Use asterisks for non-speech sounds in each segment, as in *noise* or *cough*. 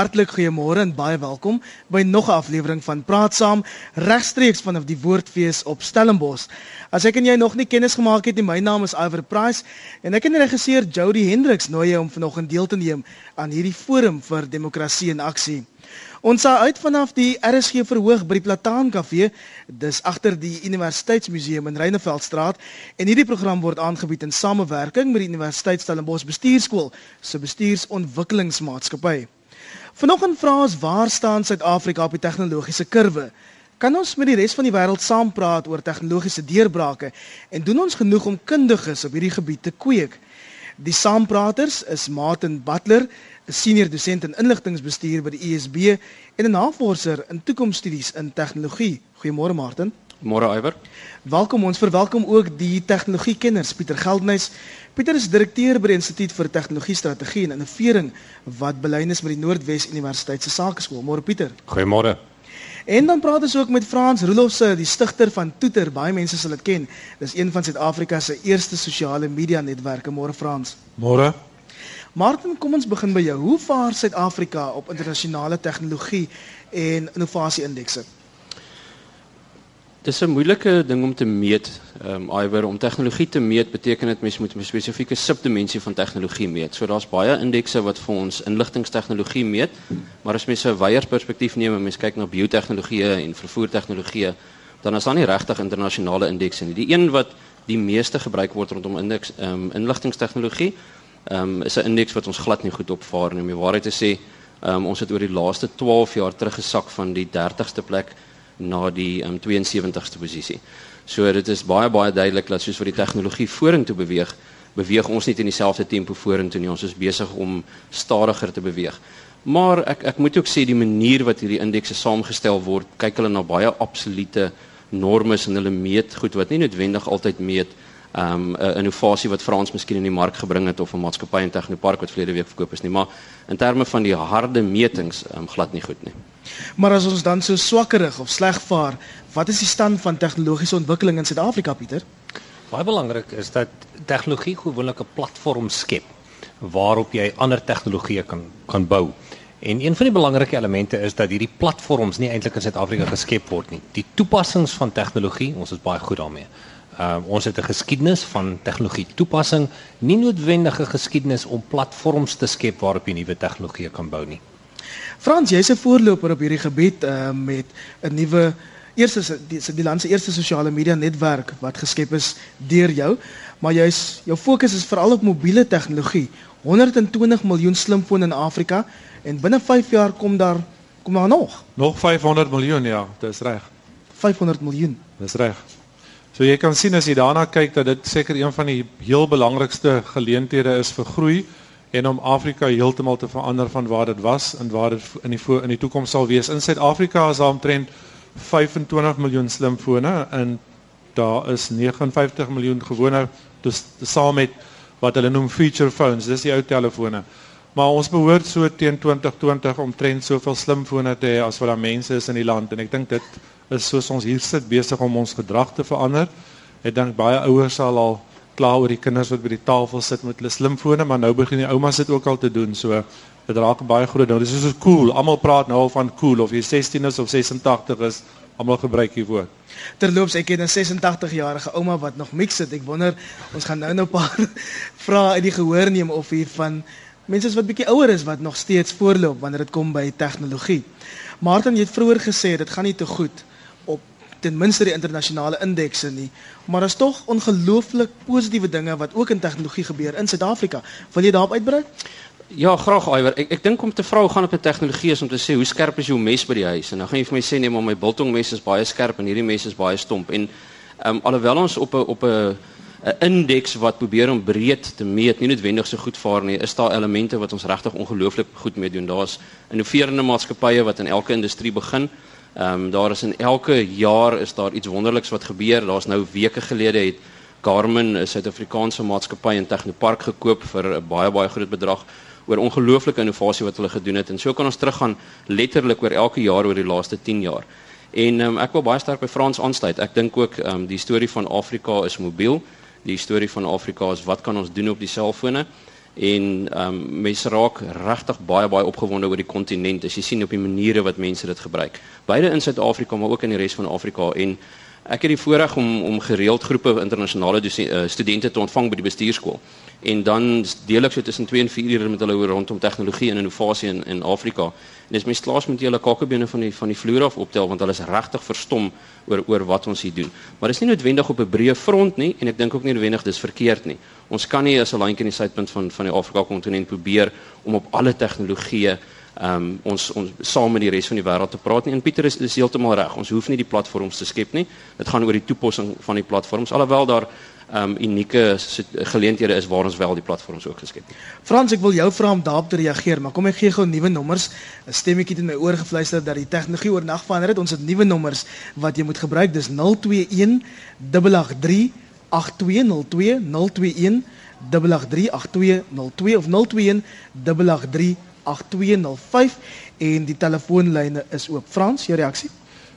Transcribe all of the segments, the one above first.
Hartlik goeiemôre en baie welkom by nog 'n aflewering van Praat Saam regstreeks vanaf die Woordfees op Stellenbosch. As ek en jy nog nie kennis gemaak het nie, my naam is Iver Price en ek en regisseur Jody Hendriks nooi jou om vanoggend deel te neem aan hierdie forum vir demokrasie in aksie. Ons sal uit vanaf die RSG verhoog by die Plataan Kafee, dis agter die Universiteitsmuseum in Reineveldstraat en hierdie program word aangebied in samewerking met die Universiteit Stellenbosch Bestuurskool se bestuursontwikkelingsmaatskappy. Vanoggend vra ons waar staan Suid-Afrika op die tegnologiese kurwe? Kan ons met die res van die wêreld saampraat oor tegnologiese deurbrake en doen ons genoeg om kundiges op hierdie gebied te kweek? Die saampraters is Martin Butler, 'n senior dosent in inligtingbestuur by die USB en 'n navorser in toekomsstudies in tegnologie. Goeiemôre Martin. Môre Iwer. Welkom ons verwelkom ook die tegnologiekenners Pieter Geldnys. Pieter is direkteur by die Instituut vir Tegnologie Strategie en Innovering wat belyn is met die Noordwes Universiteit se Sakeskool. Môre Pieter. Goeiemôre. En dan praat ons ook met Frans Roelofse, die stigter van Toeter. Baie mense sal dit ken. Dis een van Suid-Afrika se eerste sosiale media netwerke. Môre Frans. Môre. Martin, kom ons begin by jou. Hoe vaar Suid-Afrika op internasionale tegnologie en innovasie indekse? Dis 'n moeilike ding om te meet. Ehm um, iwer om tegnologie te meet beteken dit mens moet 'n spesifieke subdimensie van tegnologie meet. So daar's baie indekse wat vir ons inligtingstegnologie meet, maar as mens 'n wyeer perspektief neem en mens kyk na biotehnologie en vervoertegnologie, dan is daar nie regtig internasionale indekse nie. Die een wat die meeste gebruik word rondom indeks ehm um, inligtingstegnologie, ehm um, is 'n indeks wat ons glad nie goed opvaar nie. Om die waarheid te sê, ehm um, ons het oor die laaste 12 jaar teruggesak van die 30ste plek na die um, 72ste posisie. So dit is baie baie duidelik dat soos vir die tegnologie vorentoe beweeg, beweeg ons nie in dieselfde tempo vorentoe nie. Ons is besig om stadiger te beweeg. Maar ek ek moet ook sê die manier wat hierdie indekse saamgestel word, kyk hulle na baie absolute norme en hulle meet goed wat nie noodwendig altyd meet um 'n innovasie wat Frans miskien in die mark gebring het of 'n maatskappy in Technopark wat verlede week verkoop is nie, maar in terme van die harde metings um glad nie goed nie. Maar as ons dan so swakkerig of sleg vaar, wat is die stand van tegnologiese ontwikkeling in Suid-Afrika, Pieter? Baie belangrik is dat tegnologie gewoonlik 'n platform skep waarop jy ander tegnologieë kan kan bou. En een van die belangrike elemente is dat hierdie platforms nie eintlik in Suid-Afrika geskep word nie. Die toepassings van tegnologie, ons is baie goed daarmee. Uh, ons het 'n geskiedenis van tegnologie toepassing, nie noodwendige geskiedenis om platforms te skep waarop jy nuwe tegnologie kan bou nie. Frans, jy's 'n voorloper op hierdie gebied uh, met 'n nuwe eerste die, die land se eerste sosiale media netwerk wat geskep is deur jou, maar jy's jou fokus is veral op mobiele tegnologie. 120 miljoen slimfone in Afrika en binne 5 jaar kom daar kom daar nog. Nog 500 miljoen, ja, dis reg. 500 miljoen. Dis reg. So jy kan sien as jy daarna kyk dat dit seker een van die heel belangrikste geleenthede is vir groei en om Afrika heeltemal te verander van waar dit was en waar dit in die in die toekoms sal wees. In Suid-Afrika is daar omtrent 25 miljoen slimfone en daar is 59 miljoen gewone dus saam met wat hulle noem feature phones, dis die ou telefone. Maar ons behoort so teen 2020 omtrent soveel slimfone te hê as wat daar mense is in die land en ek dink dit is soos ons hier sit besig om ons gedrag te verander. Ek dink baie ouers sal al kla oor die kinders wat by die tafel sit met hulle slimfone, maar nou begin die oumas dit ook al te doen. So dit raak baie groot ding. Dit is so cool. Almal praat nou al van cool of jy 16 is of 86 is, almal gebruik hier woord. Terloops, ek het 'n 86 jarige ouma wat nog mix het. Ek wonder ons gaan nou nou 'n *laughs* paar vrae uit die gehoor neem of hier van mense wat bietjie ouer is wat nog steeds voorloop wanneer dit kom by tegnologie. Martin, jy het vroeër gesê dit gaan nie te goed ten minste die internasionale indekse nie, maar daar's tog ongelooflik positiewe dinge wat ook in tegnologie gebeur in Suid-Afrika. Wil jy daarop uitbrei? Ja, graag Iwer. Ek ek dink om te vra gaan op 'n tegnologie is om te sê hoe skerp is jou mes by die huis? En dan gaan jy vir my sê nee, maar my biltongmes is baie skerp en hierdie mes is baie stomp. En ehm um, alhoewel ons op 'n op 'n 'n indeks wat probeer om breed te meet, nie noodwendig so goed vaar nie, is daar elemente wat ons regtig ongelooflik goed mee doen. Daar's innoverende maatskappye wat in elke industrie begin. Ehm um, daar is in elke jaar is daar iets wonderliks wat gebeur. Daar's nou weke gelede het Garmin 'n Suid-Afrikaanse maatskappy in Technopark gekoop vir 'n baie baie groot bedrag oor ongelooflike innovasie wat hulle gedoen het. En so kan ons teruggaan letterlik oor elke jaar oor die laaste 10 jaar. En um, ek wil baie sterk by Frans aansluit. Ek dink ook ehm um, die storie van Afrika is mobiel. Die storie van Afrika is wat kan ons doen op die selfone? En ehm um, mense raak regtig baie baie opgewonde oor die kontinent as jy sien op die maniere wat mense dit gebruik. Beide in Suid-Afrika maar ook in die res van Afrika en ek het die voorreg om om gereeld groepe internasionale uh, studente te ontvang by die bestuurskool. En dan deel ek so tussen 2 en 4 ure met hulle rondom tegnologie en innovasie in in Afrika. En dis mens klaas met hulle kakebene van die van die vloer af optel want hulle is regtig verstom oor wat ons hier doen. Maar dit is nie noodwendig op 'n breë front nie en ek dink ook nie noodwendig dis verkeerd nie. Ons kan nie as 'n landjie in die suidpunt van van die Afrika kontinent probeer om op alle tegnologieë ehm um, ons ons saam met die res van die wêreld te praat nie. En Pieter is is heeltemal reg. Ons hoef nie die platforms te skep nie. Dit gaan oor die toepassing van die platforms alhoewel daar ehm um, unieke geleenthede is waar ons wel die platforms ook geskep het. Frans, ek wil jou vra om daarop te reageer, maar kom ek gee gou nuwe nommers. 'n Stemmetjie het in my oor gefluister dat die tegnologie oornag verander het. Ons het nuwe nommers wat jy moet gebruik. Dis 021 883 8202 021 8838202 of 021 8838205 en die telefoonlyne is oop. Frans, jou reaksie?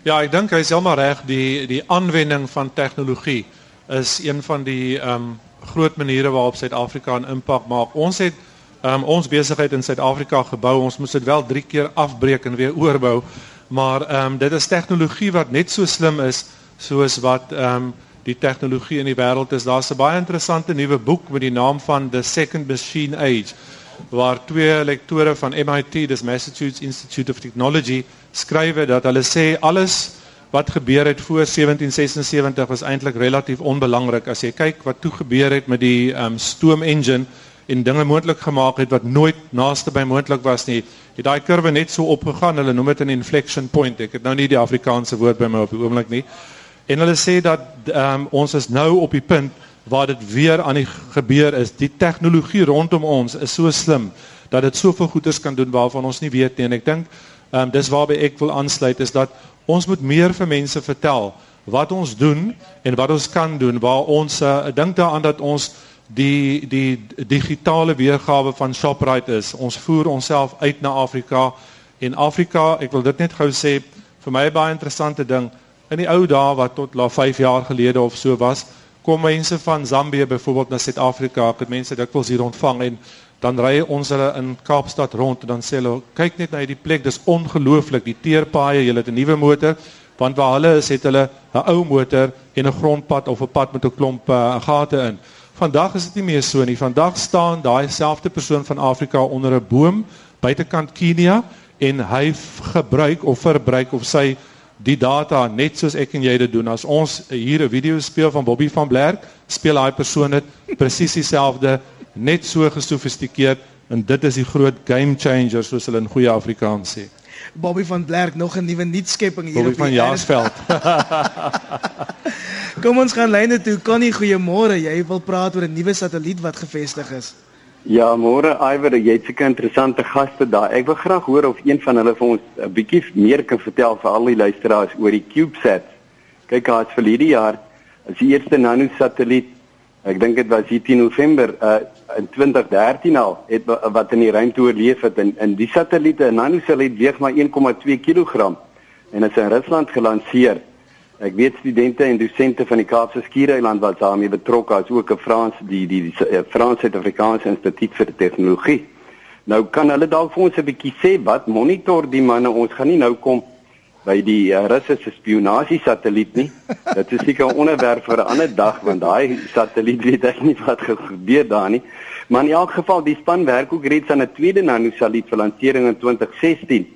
Ja, ek dink hy is heeltemal reg die die aanwending van tegnologie is een van die ehm um, groot maniere waarop Suid-Afrika 'n impak maak. Ons het um, ons besigheid in Suid-Afrika gebou. Ons moes dit wel 3 keer afbreek en weer oorbou. Maar ehm um, dit is tegnologie wat net so slim is soos wat ehm um, die tegnologie in die wêreld is. Daar's 'n baie interessante nuwe boek met die naam van The Second Machine Age waar twee lektore van MIT, dis Massachusetts Institute of Technology, skryf dat hulle sê alles wat gebeur het voor 1776 was eintlik relatief onbelangrik as jy kyk wat toe gebeur het met die um, stoom engine en dinge moontlik gemaak het wat nooit naaste by moontlik was nie. Het daai kurwe net so opgegaan. Hulle noem dit 'n inflection point. Ek het nou nie die Afrikaanse woord by my op die oomblik nie. En hulle sê dat um, ons is nou op die punt waar dit weer aan die gebeur is. Die tegnologie rondom ons is so slim dat dit soveel goeders kan doen waarvan ons nie weet nie. En ek dink um, dis waarby ek wil aansluit is dat ons moet meer vir mense vertel wat ons doen en wat ons kan doen waar ons uh, dink daaraan dat ons die die digitale weergawe van Shoprite is. Ons voer onsself uit na Afrika en Afrika, ek wil dit net gou sê vir my baie interessante ding in die ou dae wat tot la 5 jaar gelede of so was, kom mense van Zambië byvoorbeeld na Suid-Afrika, ek het mense dikwels hier ontvang en dan ry ons hulle in Kaapstad rond en dan sê hulle kyk net na hierdie plek dis ongelooflik die teerpaaie jy het 'n nuwe motor. Want waar hulle is het hulle 'n ou motor en 'n grondpad of 'n pad met 'n klomp uh, gate in. Vandag is dit nie meer so nie. Vandag staan daai selfde persoon van Afrika onder 'n boom buitekant Kenia en hy gebruik of verbruik of sy die data net soos ek en jy dit doen. As ons hier 'n video speel van Bobby van Blerk speel daai persoon dit presies dieselfde net so gesofistikeerd en dit is die groot game changer soos hulle in goeie Afrikaans sê. Bobby van Blerk nog 'n nuwe nuutskepping hier Bobby op van Jaarsveld. *laughs* Kom ons gaan lyne toe. Connie, goeiemôre. Jy wil praat oor 'n nuwe satelliet wat gevestig is. Ja, môre Iwer, jy het seker interessante gaste daar. Ek wil graag hoor of een van hulle vir ons 'n bietjie meer kan vertel vir al die luisteraars oor die CubeSat. Kyk, as vir hierdie jaar is die eerste nano satelliet Ek dink dit was hier 10 November uh in 2013 al het wat in die ruimte oorleef het en in die satelliete nanosatelliet weeg maar 1,2 kg en is in Rusland gelanseer. Ek weet studente en dosente van die Kaapse Skiereiland was daarmee betrokke as ook 'n Frans die die, die, die Frans-Suid-Afrikaanse Instituut vir Tegnologie. Nou kan hulle dalk vir ons 'n bietjie sê wat monitor die manne ons gaan nie nou kom by die uh, Russiese spionasie satelliet nie. *laughs* Dit is seker 'n onderwerp vir 'n ander dag want daai satelliet weet ek nie wat gebeur daar nie. Maar in elk geval die span werk ook reeds aan 'n tweede nanosatelliet vir lansering in 2016.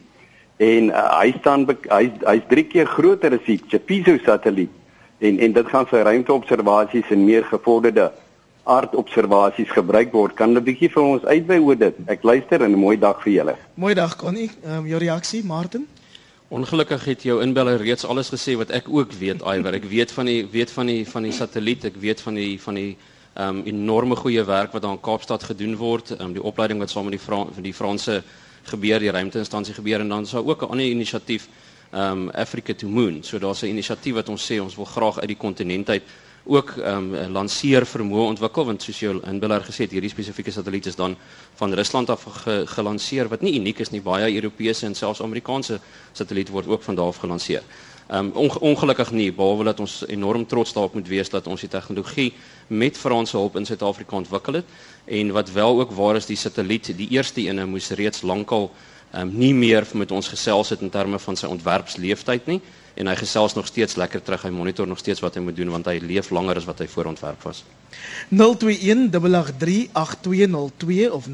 En uh, hy staan hy hy's 3 keer groter as die Chapizo satelliet. En en dit gaan vir ruimteobservasies en meer gevorderde aardobservasies gebruik word. Kan 'n bietjie vir ons uitwy oor dit? Ek luister en 'n mooi dag vir julle. Mooi dag Connie. Ehm um, jou reaksie, Martin? Ongelukkig het jou inbeller reeds alles gesê wat ek ook weet, Iwer. Ek weet van die weet van die van die satelliet, ek weet van die van die ehm um, enorme goeie werk wat daar in Kaapstad gedoen word, ehm um, die opleiding wat saam met die Fra van die Franse gebeur, die ruimteinstansie gebeur en dan is daar ook 'n ander inisiatief ehm um, Africa to Moon. So daar's 'n inisiatief wat ons sê ons wil graag uit die kontinent uit ook ehm um, lanseer vermoë ontwikkel want soos jy in Biller gesê het hierdie spesifieke satelliet is dan van Rusland af ge, gelanseer wat nie uniek is nie baie Europese en selfs Amerikaanse satelliete word ook van daar af gelanseer. Ehm um, ongelukkig nie, behalwe dat ons enorm trots daarop moet wees dat ons die tegnologie met Franse hulp in Suid-Afrika ontwikkel het en wat wel ook waar is die satelliet, die eerste ene moes reeds lankal ehm um, nie meer met ons gesels het in terme van sy ontwerpsleeftyd nie en hy gesels nog steeds lekker terug. Hy monitor nog steeds wat hy moet doen want hy leef langer as wat hy voorontwerp was. 0218838202 of 0218838205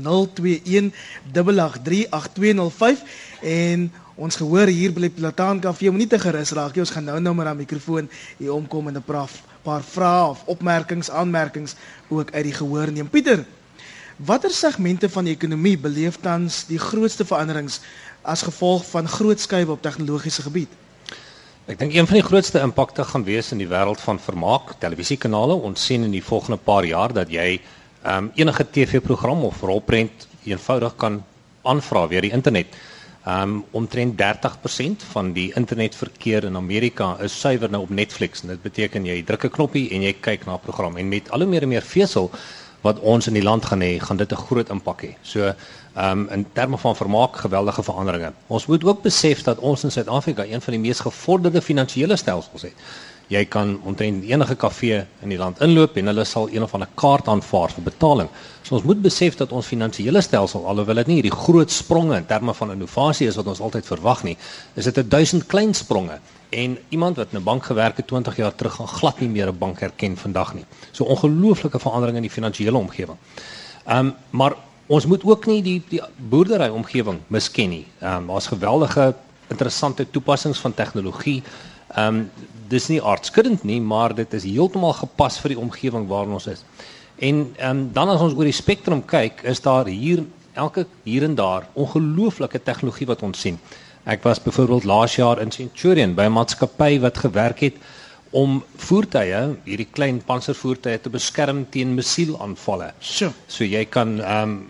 en Ons gehoor hier by Plataan Kafee, moenie te gerus raak nie. Ons gaan nou-nou met 'n mikrofoon hier omkom en 'n paar vrae of opmerkings, aanmerkings ook uit die gehoor neem. Pieter, watter segmente van die ekonomie beleef tans die grootste veranderings as gevolg van groot skuiwe op tegnologiese gebied? Ek dink een van die grootste impakte gaan wees in die wêreld van vermaak, televisiekanale. Ons sien in die volgende paar jaar dat jy um, enige TV-program of rolprent eenvoudig kan aanvra via die internet. Um omtrent 30% van die internetverkeer in Amerika is suiwer nou op Netflix. En dit beteken jy druk 'n knoppie en jy kyk na 'n program en met al hoe meer en meer vesel wat ons in die land gaan hê, gaan dit 'n groot impak hê. So um in terme van vermaak geweldige veranderinge. Ons moet ook besef dat ons in Suid-Afrika een van die mees gevorderde finansiële stelsels het jy kan omtrent enige kafee in die land inloop en hulle sal een of ander kaart aanvaar vir betaling. So ons moet besef dat ons finansiële stelsel alhoewel dit nie hierdie groot spronge in terme van innovasie is wat ons altyd verwag nie, is dit 'n duisend klein spronge en iemand wat in 'n bank gewerk het 20 jaar terug gaan glad nie meer 'n bank herken vandag nie. So ongelooflike veranderinge in die finansiële omgewing. Ehm um, maar ons moet ook nie die die boerdery omgewing misken nie. Ehm um, daar's geweldige interessante toepassings van tegnologie. Ehm um, dis nie aardskuddend nie, maar dit is heeltemal gepas vir die omgewing waarin ons is. En um, dan as ons oor die spektrum kyk, is daar hier elke hier en daar ongelooflike tegnologie wat ons sien. Ek was byvoorbeeld laas jaar in Centurion by 'n maatskappy wat gewerk het om voertuie, hierdie klein panservoertuie te beskerm teen missielaanvalle. So, so jy kan ehm um,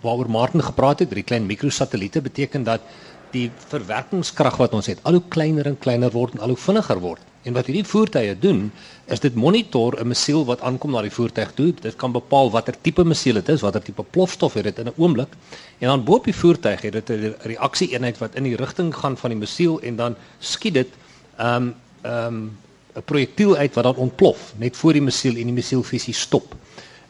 waaroor Martin gepraat het, die klein mikrosatelliete beteken dat die verwerkingskrag wat ons het al hoe kleiner en kleiner word en al hoe vinniger word. En wat hierdie voertuie doen, is dit monitor 'n missiel wat aankom na die voertuig toe. Dit kan bepaal watter tipe missiel dit is, watter tipe plofstof het dit in 'n oomblik. En dan bo op die voertuig het dit 'n reaksie-eenheid wat in die rigting gaan van die missiel en dan skiet dit um, um, 'n projektiel uit wat dan ontplof net voor die missiel en die missiel fisies stop.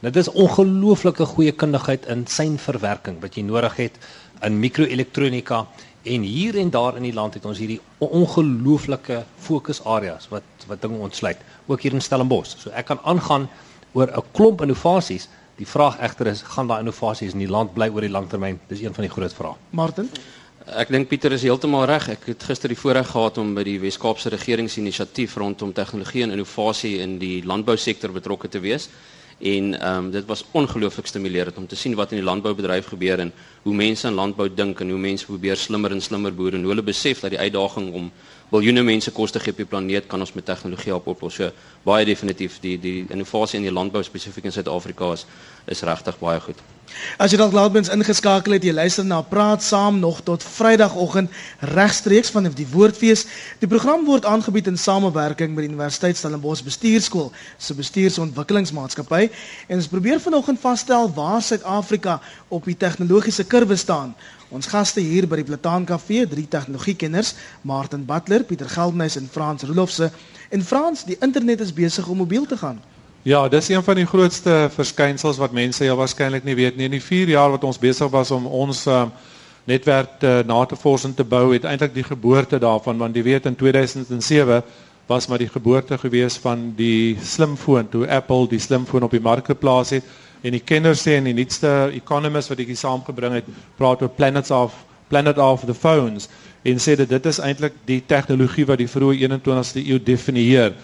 Dit is ongelooflike goeie kundigheid in seinverwerking wat jy nodig het in mikroelektronika En hier en daar in die land het ons hierdie ongelooflike fokusareas wat wat dinge ontsluit, ook hier in Stellenbosch. So ek kan aangaan oor 'n klomp innovasies. Die vraag egter is, gaan daai innovasies in die land bly oor die langtermyn? Dis een van die groot vrae. Martin Ek dink Pieter is heeltemal reg. Ek het gister die voorreg gehad om by die Wes-Kaapse regeringsinisiatief rondom tegnologie en innovasie in die landbousektor betrokke te wees. En ehm um, dit was ongelooflik stimulerend om te sien wat in die landboubedryf gebeur en hoe mense in landbou dink en hoe mense probeer slimmer en slimmer boer en hoe hulle besef dat die uitdaging om biljoene mense kos te gee op die planeet kan ons met tegnologie op oplos. So baie definitief die die innovasie in die landbou spesifiek in Suid-Afrika is is regtig baie goed. As jy dalk laatmens ingeskakel het, jy luister na Praat Saam nog tot Vrydagoggend regstreeks van die Woordfees. Die program word aangebied in samewerking met die Universiteit Stellenbosch Bestuurskool se bestuursontwikkelingsmaatskappy en ons probeer vanoggend vasstel waar Suid-Afrika op die tegnologiese kurwe staan. Ons gaste hier by die Plataan Kafee, drie tegnologiekenners, Martin Butler, Pieter Geldenhuys en Frans Rolofse. En Frans, die internet is besig om mobiel te gaan. Ja, dis een van die grootste verskynsels wat mense ja waarskynlik nie weet nie. In die 4 jaar wat ons besig was om ons uh, netwerk uh, na te vors en te bou, het eintlik die geboorte daarvan want jy weet in 2007 was maar die geboorte gewees van die slimfoon toe Apple die slimfoon op die mark geplaas het en die kenners sê en die nuutste economist wat ek hier saamgebring het praat oor planets of planet of the phones en sê dat dit is eintlik die tegnologie wat die vroeë 21ste eeu definieer.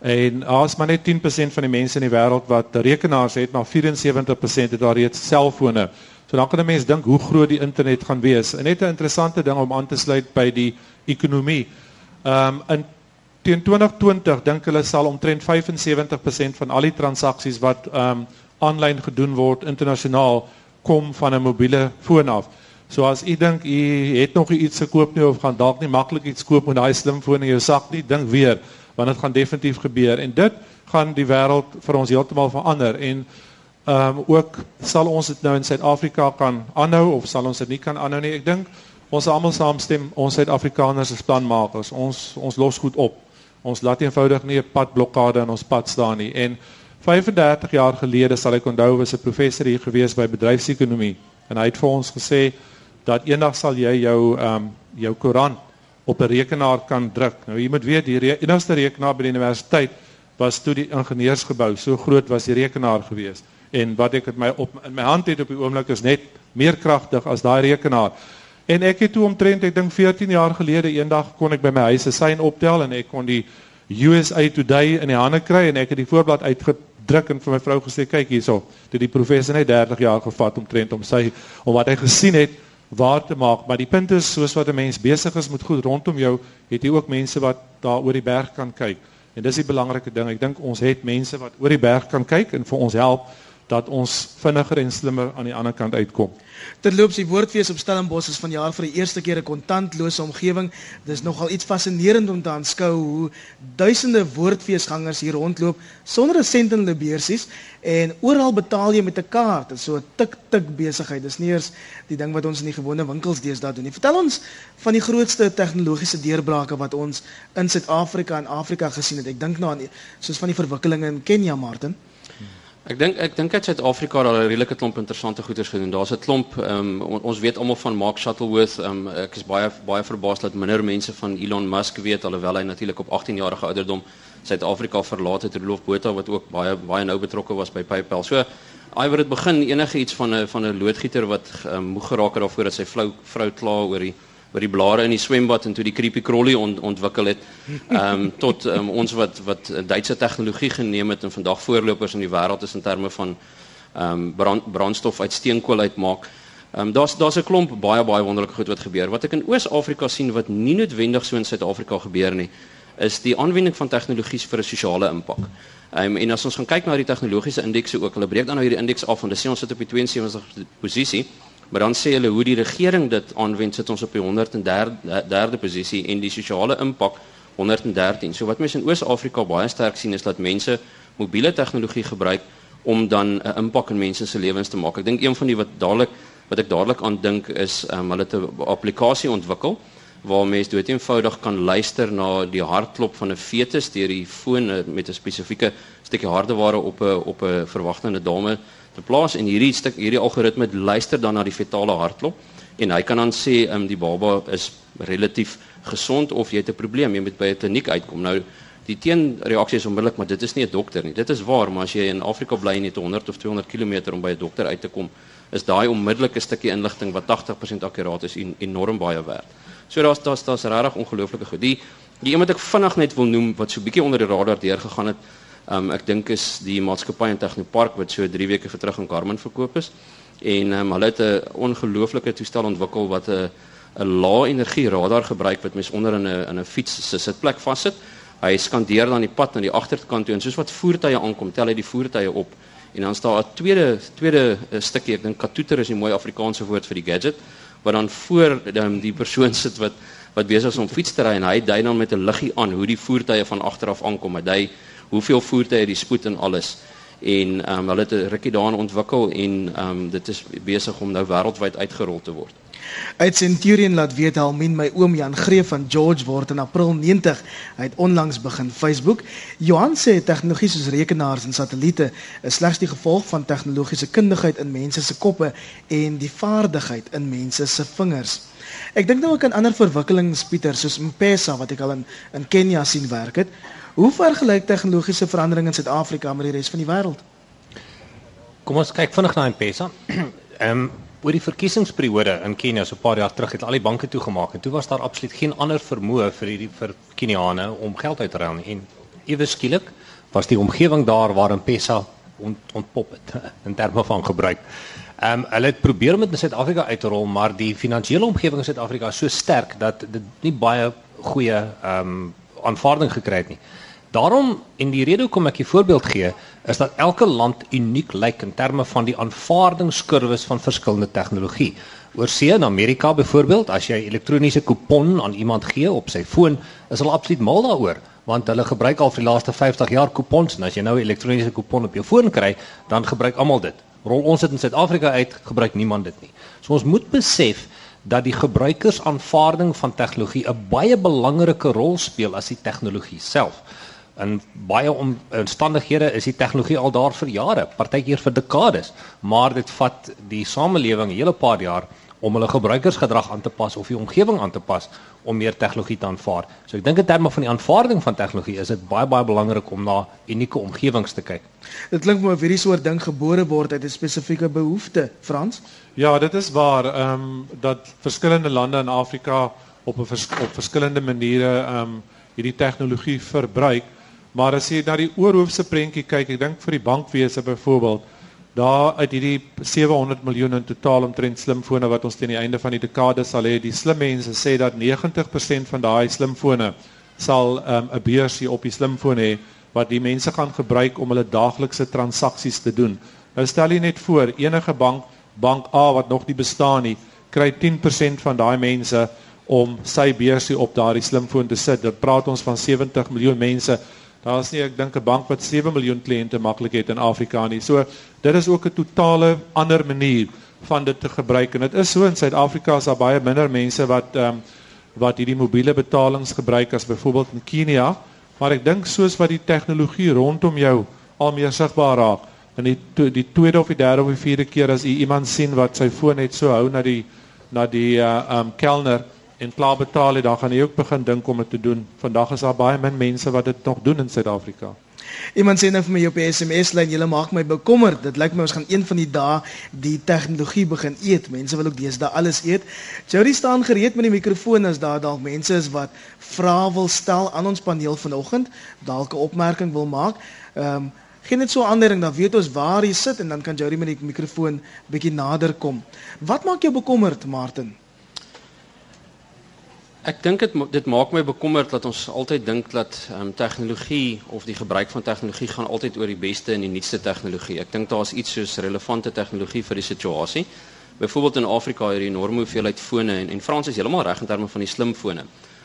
En as maar net 10% van die mense in die wêreld wat rekenaars het maar 74% het daar reeds selfone. So dan kan 'n mens dink hoe groot die internet gaan wees. En net 'n interessante ding om aan te sluit by die ekonomie. Um, in teen 2020 dink hulle sal omtrent 75% van al die transaksies wat um, aanlyn gedoen word internasionaal kom van 'n mobiele foon af. So as u dink u het nog iets gekoop nie of gaan dalk nie maklik iets koop met daai slimfoon in jou sak nie, dink weer want dit gaan definitief gebeur en dit gaan die wêreld vir ons heeltemal verander en ehm um, ook sal ons dit nou in Suid-Afrika kan aanhou of sal ons dit nie kan aanhou nie. Ek dink ons almal saamstem, ons Suid-Afrikaners is planmakers. Ons ons los goed op. Ons laat eenvoudig nie 'n padblokkade in ons pad staan nie. En 35 jaar gelede sal ek onthou was 'n professor hier gewees by bedryfsekonomie en hy het vir ons gesê dat eendag sal jy jou ehm um, jou koerant op 'n rekenaar kan druk. Nou jy moet weet die re enigste rekenaar by die universiteit was toe die ingenieursgebou. So groot was die rekenaar gewees. En wat ek met my op in my hand het op die oomblik is net meer kragtig as daai rekenaar. En ek het toe omtrent ek dink 14 jaar gelede eendag kon ek by my huis 'n sein optel en ek kon die USA Today in die hande kry en ek het die voorblad uitgedruk en vir my vrou gesê kyk hierso. Dit die professor net 30 jaar gevat omtrent om sy om wat hy gesien het waar te maak, maar die punt is soos wat 'n mens besig is met goed rondom jou, het jy ook mense wat daar oor die berg kan kyk. En dis die belangrike ding. Ek dink ons het mense wat oor die berg kan kyk en vir ons help dat ons vinniger en slimmer aan die ander kant uitkom. Terloops, die woordfees op Stellenbosch is vanjaar vir die eerste keer 'n kontantlose omgewing. Dis nogal iets fascinerend om te aanskou hoe duisende woordfeesgangers hier rondloop sonder 'n sent in hulle beursies en oral betaal jy met 'n kaart. Dit is so 'n tik-tik besigheid. Dis nie eers die ding wat ons in die gewone winkels deesdae doen nie. Vertel ons van die grootste tegnologiese deurbrake wat ons in Suid-Afrika en Afrika gesien het. Ek dink nou aan soos van die verwikkelinge in Kenia, Martin. Ek dink ek dink dat Suid-Afrika daar 'n redelike klomp interessante goeders gedoen. Daar's 'n klomp ehm um, ons weet almal van Mark Shuttleworth. Ehm um, ek is baie baie verbaas dat minder mense van Elon Musk weet alhoewel hy natuurlik op 18 jarige ouderdom Suid-Afrika verlaat het. Rolof Botha wat ook baie baie nou betrokke was by PayPal. So iwer het begin enige iets van 'n van 'n loodgieter wat um, moeg geraak het daarvoor dat sy vrou vrou kla oor die oor die blare in die swembad en toe die creepy crawly ont, ontwikkel het ehm um, *laughs* tot um, ons wat wat Duitse tegnologie geneem het en vandag voorlopers in die wêreld is in terme van ehm um, brand, brandstof uit steenkool uitmaak. Ehm um, daar's daar's 'n klomp baie baie wonderlike goed wat gebeur. Wat ek in Oos-Afrika sien wat nie noodwendig so in Suid-Afrika gebeur nie, is die aanwending van tegnologies vir 'n sosiale impak. Um, en as ons gaan kyk na die tegnologiese indekse ook, hulle breek dan nou hierdie indeks af en dis sien ons sit op die 72 posisie. Maar dan sê hulle hoe die regering dit aanwend, sit ons op die 103de posisie en die sosiale impak 113. So wat mense in Oos-Afrika baie sterk sien is dat mense mobiele tegnologie gebruik om dan 'n impak in mense se lewens te maak. Ek dink een van die wat dadelik wat ek dadelik aan dink is um, hulle 'n applikasie ontwikkel waar mense dood eenvoudig kan luister na die hartklop van 'n fetus deur die foon eh, met 'n spesifieke stukkie hardeware op 'n op 'n verwagtende dame te plaas en hierdie stuk hierdie algoritme luister dan na die fetale hartklop en hy kan dan sê um, die baba is relatief gesond of jy het 'n probleem jy moet by 'n kliniek uitkom. Nou die teenreaksie is onmiddellik maar dit is nie 'n dokter nie. Dit is waar maar as jy in Afrika bly en jy het 100 of 200 km om by 'n dokter uit te kom is daai onmiddellike stukkie inligting wat 80% akkuraat is en enorm baie werd. So daar's daar's daar's regtig ongelooflike goed. Die die een wat ek vinnig net wil noem wat so bietjie onder die radar deur gegaan het Um, ek dink is die maatskappy in Technopark wat so 3 weke vir terug in Garmin verkoop is. En um, hulle het 'n ongelooflike toestel ontwikkel wat 'n 'n lae energie radar gebruik wat mens onder in 'n in 'n fiets se sitplek vassit. Hy skandeer dan die pad na die agterkant toe en soos wat voertuie aankom, tel hy die voertuie op. En dan staan 'n tweede tweede uh, stukkie, ek dink katoeter is 'n mooi Afrikaanse woord vir die gadget, wat dan voor um, die persoon sit wat wat besig is om fiets te ry en hy dui dan met 'n liggie aan hoe die voertuie van agteraf aankom. Hy dui hoeveel voertuie die spoed en alles en ehm um, hulle het 'n rukkie daarin ontwikkel en ehm um, dit is besig om nou wêreldwyd uitgerol te word. Uit Centurion laat weet Helmin my oom Jan Greef van George word in April 90. Hy het onlangs begin Facebook. Johan sê tegnologie soos rekenaars en satelliete is slegs die gevolg van tegnologiese kundigheid in mense se koppe en die vaardigheid in mense se vingers. Ek dink nou ook aan ander verwikkelings Pieter soos M-Pesa wat ek al in in Kenia sien werk het. Hoe vergelyk tegnologiese verandering in Suid-Afrika met die res van die wêreld? Kom ons kyk vinnig na M-Pesa. *clears throat* Ehm oor die verkiesingsperiode in Kenia so 'n paar jaar terug het al die banke toegemaak en toe was daar absoluut geen ander vermoë vir hierdie vir Keniane om geld uit te ruil nie. En ewe skielik was die omgewing daar waar M-Pesa ont, ontpop het *laughs* in terme van gebruik. Ehm um, hulle het probeer om dit in Suid-Afrika uit te rol, maar die finansiële omgewing in Suid-Afrika is so sterk dat dit nie baie goeie ehm um, aanvaarding gekry het nie. Daarom en die rede hoekom ek 'n voorbeeld gee, is dat elke land uniek lyk in terme van die aanvaardingskurwes van verskillende tegnologie. Oorsee in Amerika byvoorbeeld, as jy elektroniese kupon aan iemand gee op sy foon, is hulle absoluut mal daaroor, want hulle gebruik al vir die laaste 50 jaar kupons en as jy nou 'n elektroniese kupon op jou foon kry, dan gebruik almal dit. Rol ons dit in Suid-Afrika uit, gebruik niemand dit nie. So ons moet besef dat die gebruikersaanvaarding van tegnologie 'n baie belangrike rol speel as die tegnologie self. In baie omstandighede is die tegnologie al daar vir jare, partykeer vir dekades, maar dit vat die samelewing 'n hele paar jaar om hulle gebruikersgedrag aan te pas of die omgewing aan te pas om meer tegnologie te aanvaar. So ek dink in terme van die aanvaarding van tegnologie is dit baie baie belangrik om na unieke omgewings te kyk. Dit klink my of hierdie soort ding gebore word uit 'n spesifieke behoefte, Frans. Ja, dit is waar ehm um, dat verskillende lande in Afrika op 'n vers, op verskillende maniere ehm um, hierdie tegnologie verbruik. Maar as jy na die oorhoofse prentjie kyk, ek dink vir die bankwese byvoorbeeld daar uit hierdie 700 miljoen in totaal omtrent slimfone wat ons teen die einde van die dekade sal hê, die slim mense sê dat 90% van daai slimfone sal ehm, 'n um, beursie op die slimfoon hê wat die mense gaan gebruik om hulle daaglikse transaksies te doen. Nou stel jy net voor, enige bank, bank A wat nog nie bestaan nie, kry 10% van daai mense om sy beursie op daardie slimfoon te sit. Dit praat ons van 70 miljoen mense Daar's nie ek dink 'n bank wat 7 miljoen kliënte maklik het in Afrika nie. So dit is ook 'n totale ander manier van dit te gebruik en dit is so in Suid-Afrika is daar baie minder mense wat ehm um, wat hierdie mobiele betalings gebruik as byvoorbeeld in Kenia, maar ek dink soos wat die tegnologie rondom jou al meer sigbaar raak en die to, die tweede of die derde of die vierde keer as u iemand sien wat sy foon net so hou na die na die uh um kelner en klaar betaal het, dan gaan jy ook begin dink om dit te doen. Vandag is daar baie min mense wat dit nog doen in Suid-Afrika. Iemand sê nou vir my op die SMS lyn, julle maak my bekommerd. Dit lyk my ons gaan een van die dae die tegnologie begin eet. Mense wil ook deesdae alles eet. Jody staan gereed met die mikrofoon as daar dalk mense is wat vrae wil stel aan ons paneel vanoggend, dalk 'n opmerking wil maak. Ehm um, Geen net so aandering dan weet ons waar jy sit en dan kan Jody met die mikrofoon bietjie nader kom. Wat maak jou bekommerd, Martin? Ek dink dit dit maak my bekommerd dat ons altyd dink dat ehm um, tegnologie of die gebruik van tegnologie gaan altyd oor die beste en die nuutste tegnologie. Ek dink daar's iets soos relevante tegnologie vir die situasie. Byvoorbeeld in Afrika jy 'n enorme hoeveelheid fone en en Frans is heeltemal reg in terme van die slimfone.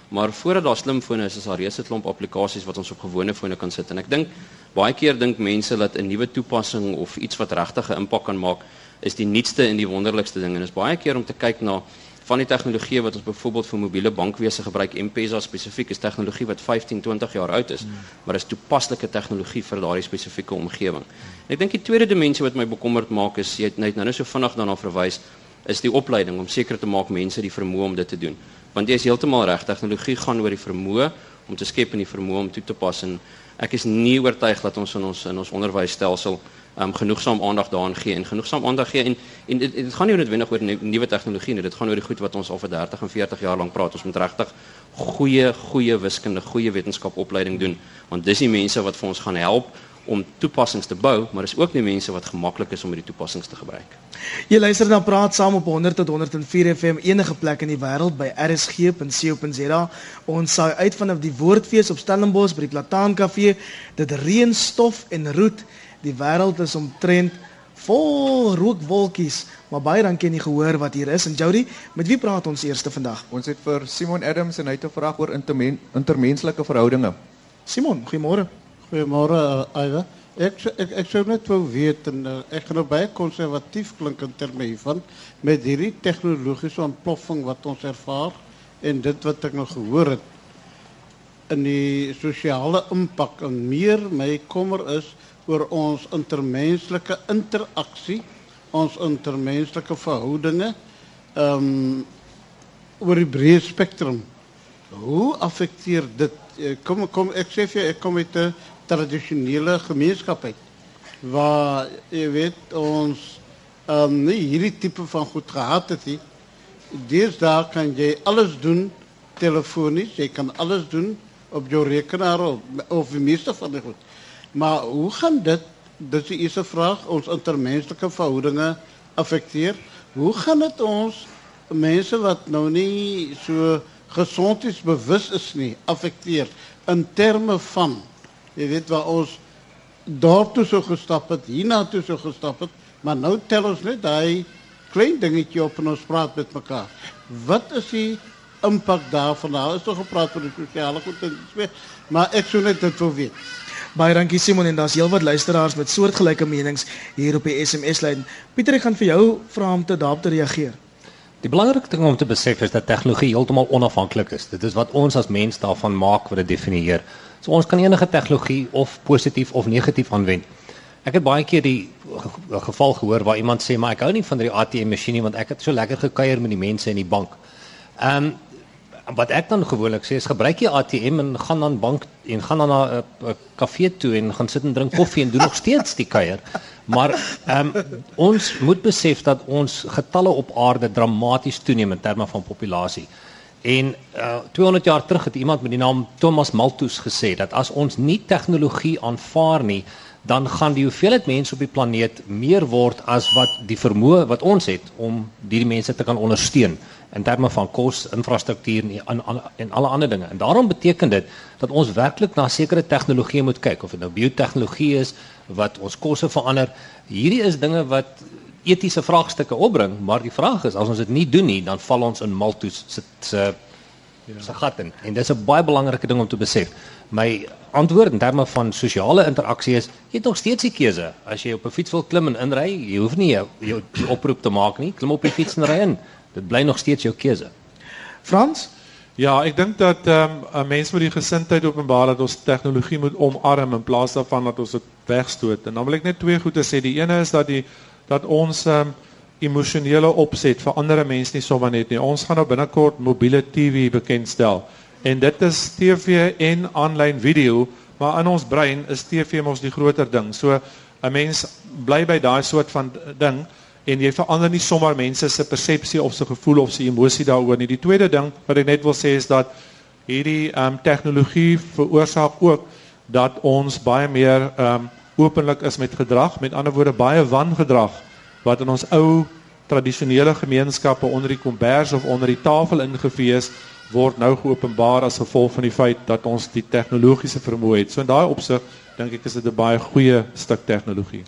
Maar voordat daar slimfone is, is daar reeds 'n klomp applikasies wat ons op gewone fone kan sit en ek dink baie keer dink mense dat 'n nuwe toepassing of iets wat regtig 'n impak kan maak is die nuutste en die wonderlikste ding en is baie keer om te kyk na van die tegnologie wat ons byvoorbeeld vir mobiele bankwese gebruik, M-Pesa spesifiek, is tegnologie wat 15, 20 jaar oud is, maar is toepaslike tegnologie vir daardie spesifieke omgewing. En ek dink die tweede dimensie wat my bekommerd maak is jy net nou net so vinnig daarna verwys is die opleiding om seker te maak mense die vermoë om dit te doen. Want jy is heeltemal reg, tegnologie gaan oor die vermoë om te skep en die vermoë om toe te pas en ek is nie oortuig dat ons in ons in ons onderwysstelsel um, genoegsaam aandag daaraan gee en genoegsaam aandag gee en en dit, dit gaan nie noodwendig oor nuwe tegnologie nie dit gaan oor die goed wat ons al vir 30 en 40 jaar lank praat ons moet regtig goeie goeie wiskunde goeie wetenskapopleiding doen want dis die mense wat vir ons gaan help om toepassings te bou, maar is ook nie mense wat gemaklik is om hierdie toepassings te gebruik. Jy luister dan praat saam op 100 tot 104 FM enige plek in die wêreld by rsg.co.za. Ons saai uit vanaf die Woordfees op Stellenbosch by die Plataan Kafee. Dit reën stof en roet. Die wêreld is omtrent vol rookwolkies, maar baie dankie aan die gehoor wat hier is. En Jody, met wie praat ons eerste vandag? Ons het vir Simon Adams en hy het 'n vraag oor intermen, intermenslike verhoudinge. Simon, goeiemôre. Goeiemôre, Aiwa. Ek ek ek sou net wou weet en uh, ek gaan nou baie konservatief klink in terme hiervan met hierdie tegnologiese ontploffing wat ons ervaar en dit wat ek nog gehoor het in die sosiale impak en meer my kommer is oor ons intermenslike interaksie, ons intermenslike verhoudinge, ehm um, oor die breë spektrum. Hoe affekteer dit eh, kom kom ek sê vir ek kom uit 'n tradisionele gemeenskap uit waar jy weet ons ehm um, nie hierdie tipe van goed gehad het nie. Deesdae kan jy alles doen telefonies, jy kan alles doen op jou rekenaar of, of die meeste van die goed. Maar hoe gaan dit, dit is eerste vraag, ons intermenslike verhoudinge affecteer? Hoe gaan het ons mensen wat nou niet zo gezond is, bewust is niet, affecteer? In termen van, je weet waar ons daartoe zo gestapt het, hiernaartoe zo gestapt het, maar nou tel ons net dat klein dingetje op en ons praat met elkaar. Wat is die impact daarvan? Nou is toch gepraat voor de sociale goed, maar ik zou net dit wil weten. Baie dankie Simon en daar's heelwat luisteraars met soortgelyke menings hier op die SMS lyn. Pieter, ek gaan vir jou vra om te daarop te reageer. Die belangrikste ding om te besef is dat tegnologie heeltemal onafhanklik is. Dit is wat ons as mens daarvan maak wat dit definieer. So ons kan enige tegnologie of positief of negatief aanwend. Ek het baie keer die ge- geval gehoor waar iemand sê maar ek hou nie van die ATM masjien nie want ek het so lekker gekuier met die mense in die bank. Ehm um, wat ek dan gewoonlik sê is gebruik jy ATM en gaan dan bank en gaan dan na 'n kafee toe en gaan sit en drink koffie en doen nog steeds die kuier. Maar ehm um, ons moet besef dat ons getalle op aarde dramaties toeneem in terme van populasie. En uh, 200 jaar terug het iemand met die naam Thomas Malthus gesê dat as ons nie tegnologie aanvaar nie, dan gaan die hoeveelheid mense op die planeet meer word as wat die vermoë wat ons het om hierdie mense te kan ondersteun in terme van kos, infrastruktuur en en, en, alle ander dinge. En daarom beteken dit dat ons werklik na sekere tegnologieë moet kyk of dit nou biotehnologie is wat ons kosse verander. Hierdie is dinge wat etiese vraagstukke opbring, maar die vraag is as ons dit nie doen nie, dan val ons in Malthus se se se gat in. En dis 'n baie belangrike ding om te besef. My antwoord in terme van sosiale interaksie is jy het nog steeds die keuse. As jy op 'n fiets wil klim en inry, jy hoef nie jou, jou oproep te maak nie. Klim op die fiets en ry in. Dit bly nog steeds jou keuse. Frans? Ja, ek dink dat ehm um, 'n mens moet die gesindheid openbaar dat ons tegnologie moet omarm in plaas daarvan dat ons dit wegstoot. En dan wil ek net twee goeie sê. Die ene is dat die dat ons ehm um, emosionele opset vir ander mense nie sommer net nie. Ons gaan nou binnekort mobiele TV bekendstel. En dit is TV en aanlyn video, maar in ons brein is TV mos die groter ding. So 'n mens bly by daai soort van ding en jy verander nie sommer mense se persepsie of se gevoel of se emosie daaroor nie. Die tweede ding wat ek net wil sê is dat hierdie ehm um, tegnologie veroorsaak ook dat ons baie meer ehm um, openlik is met gedrag, met ander woorde baie wangedrag wat in ons ou tradisionele gemeenskappe onder die kombers of onder die tafel ingevee is word nou geopenbaar as gevolg van die feit dat ons die tegnologiese vermoë het. So in daai opsig dink ek is dit 'n baie goeie stuk tegnologie.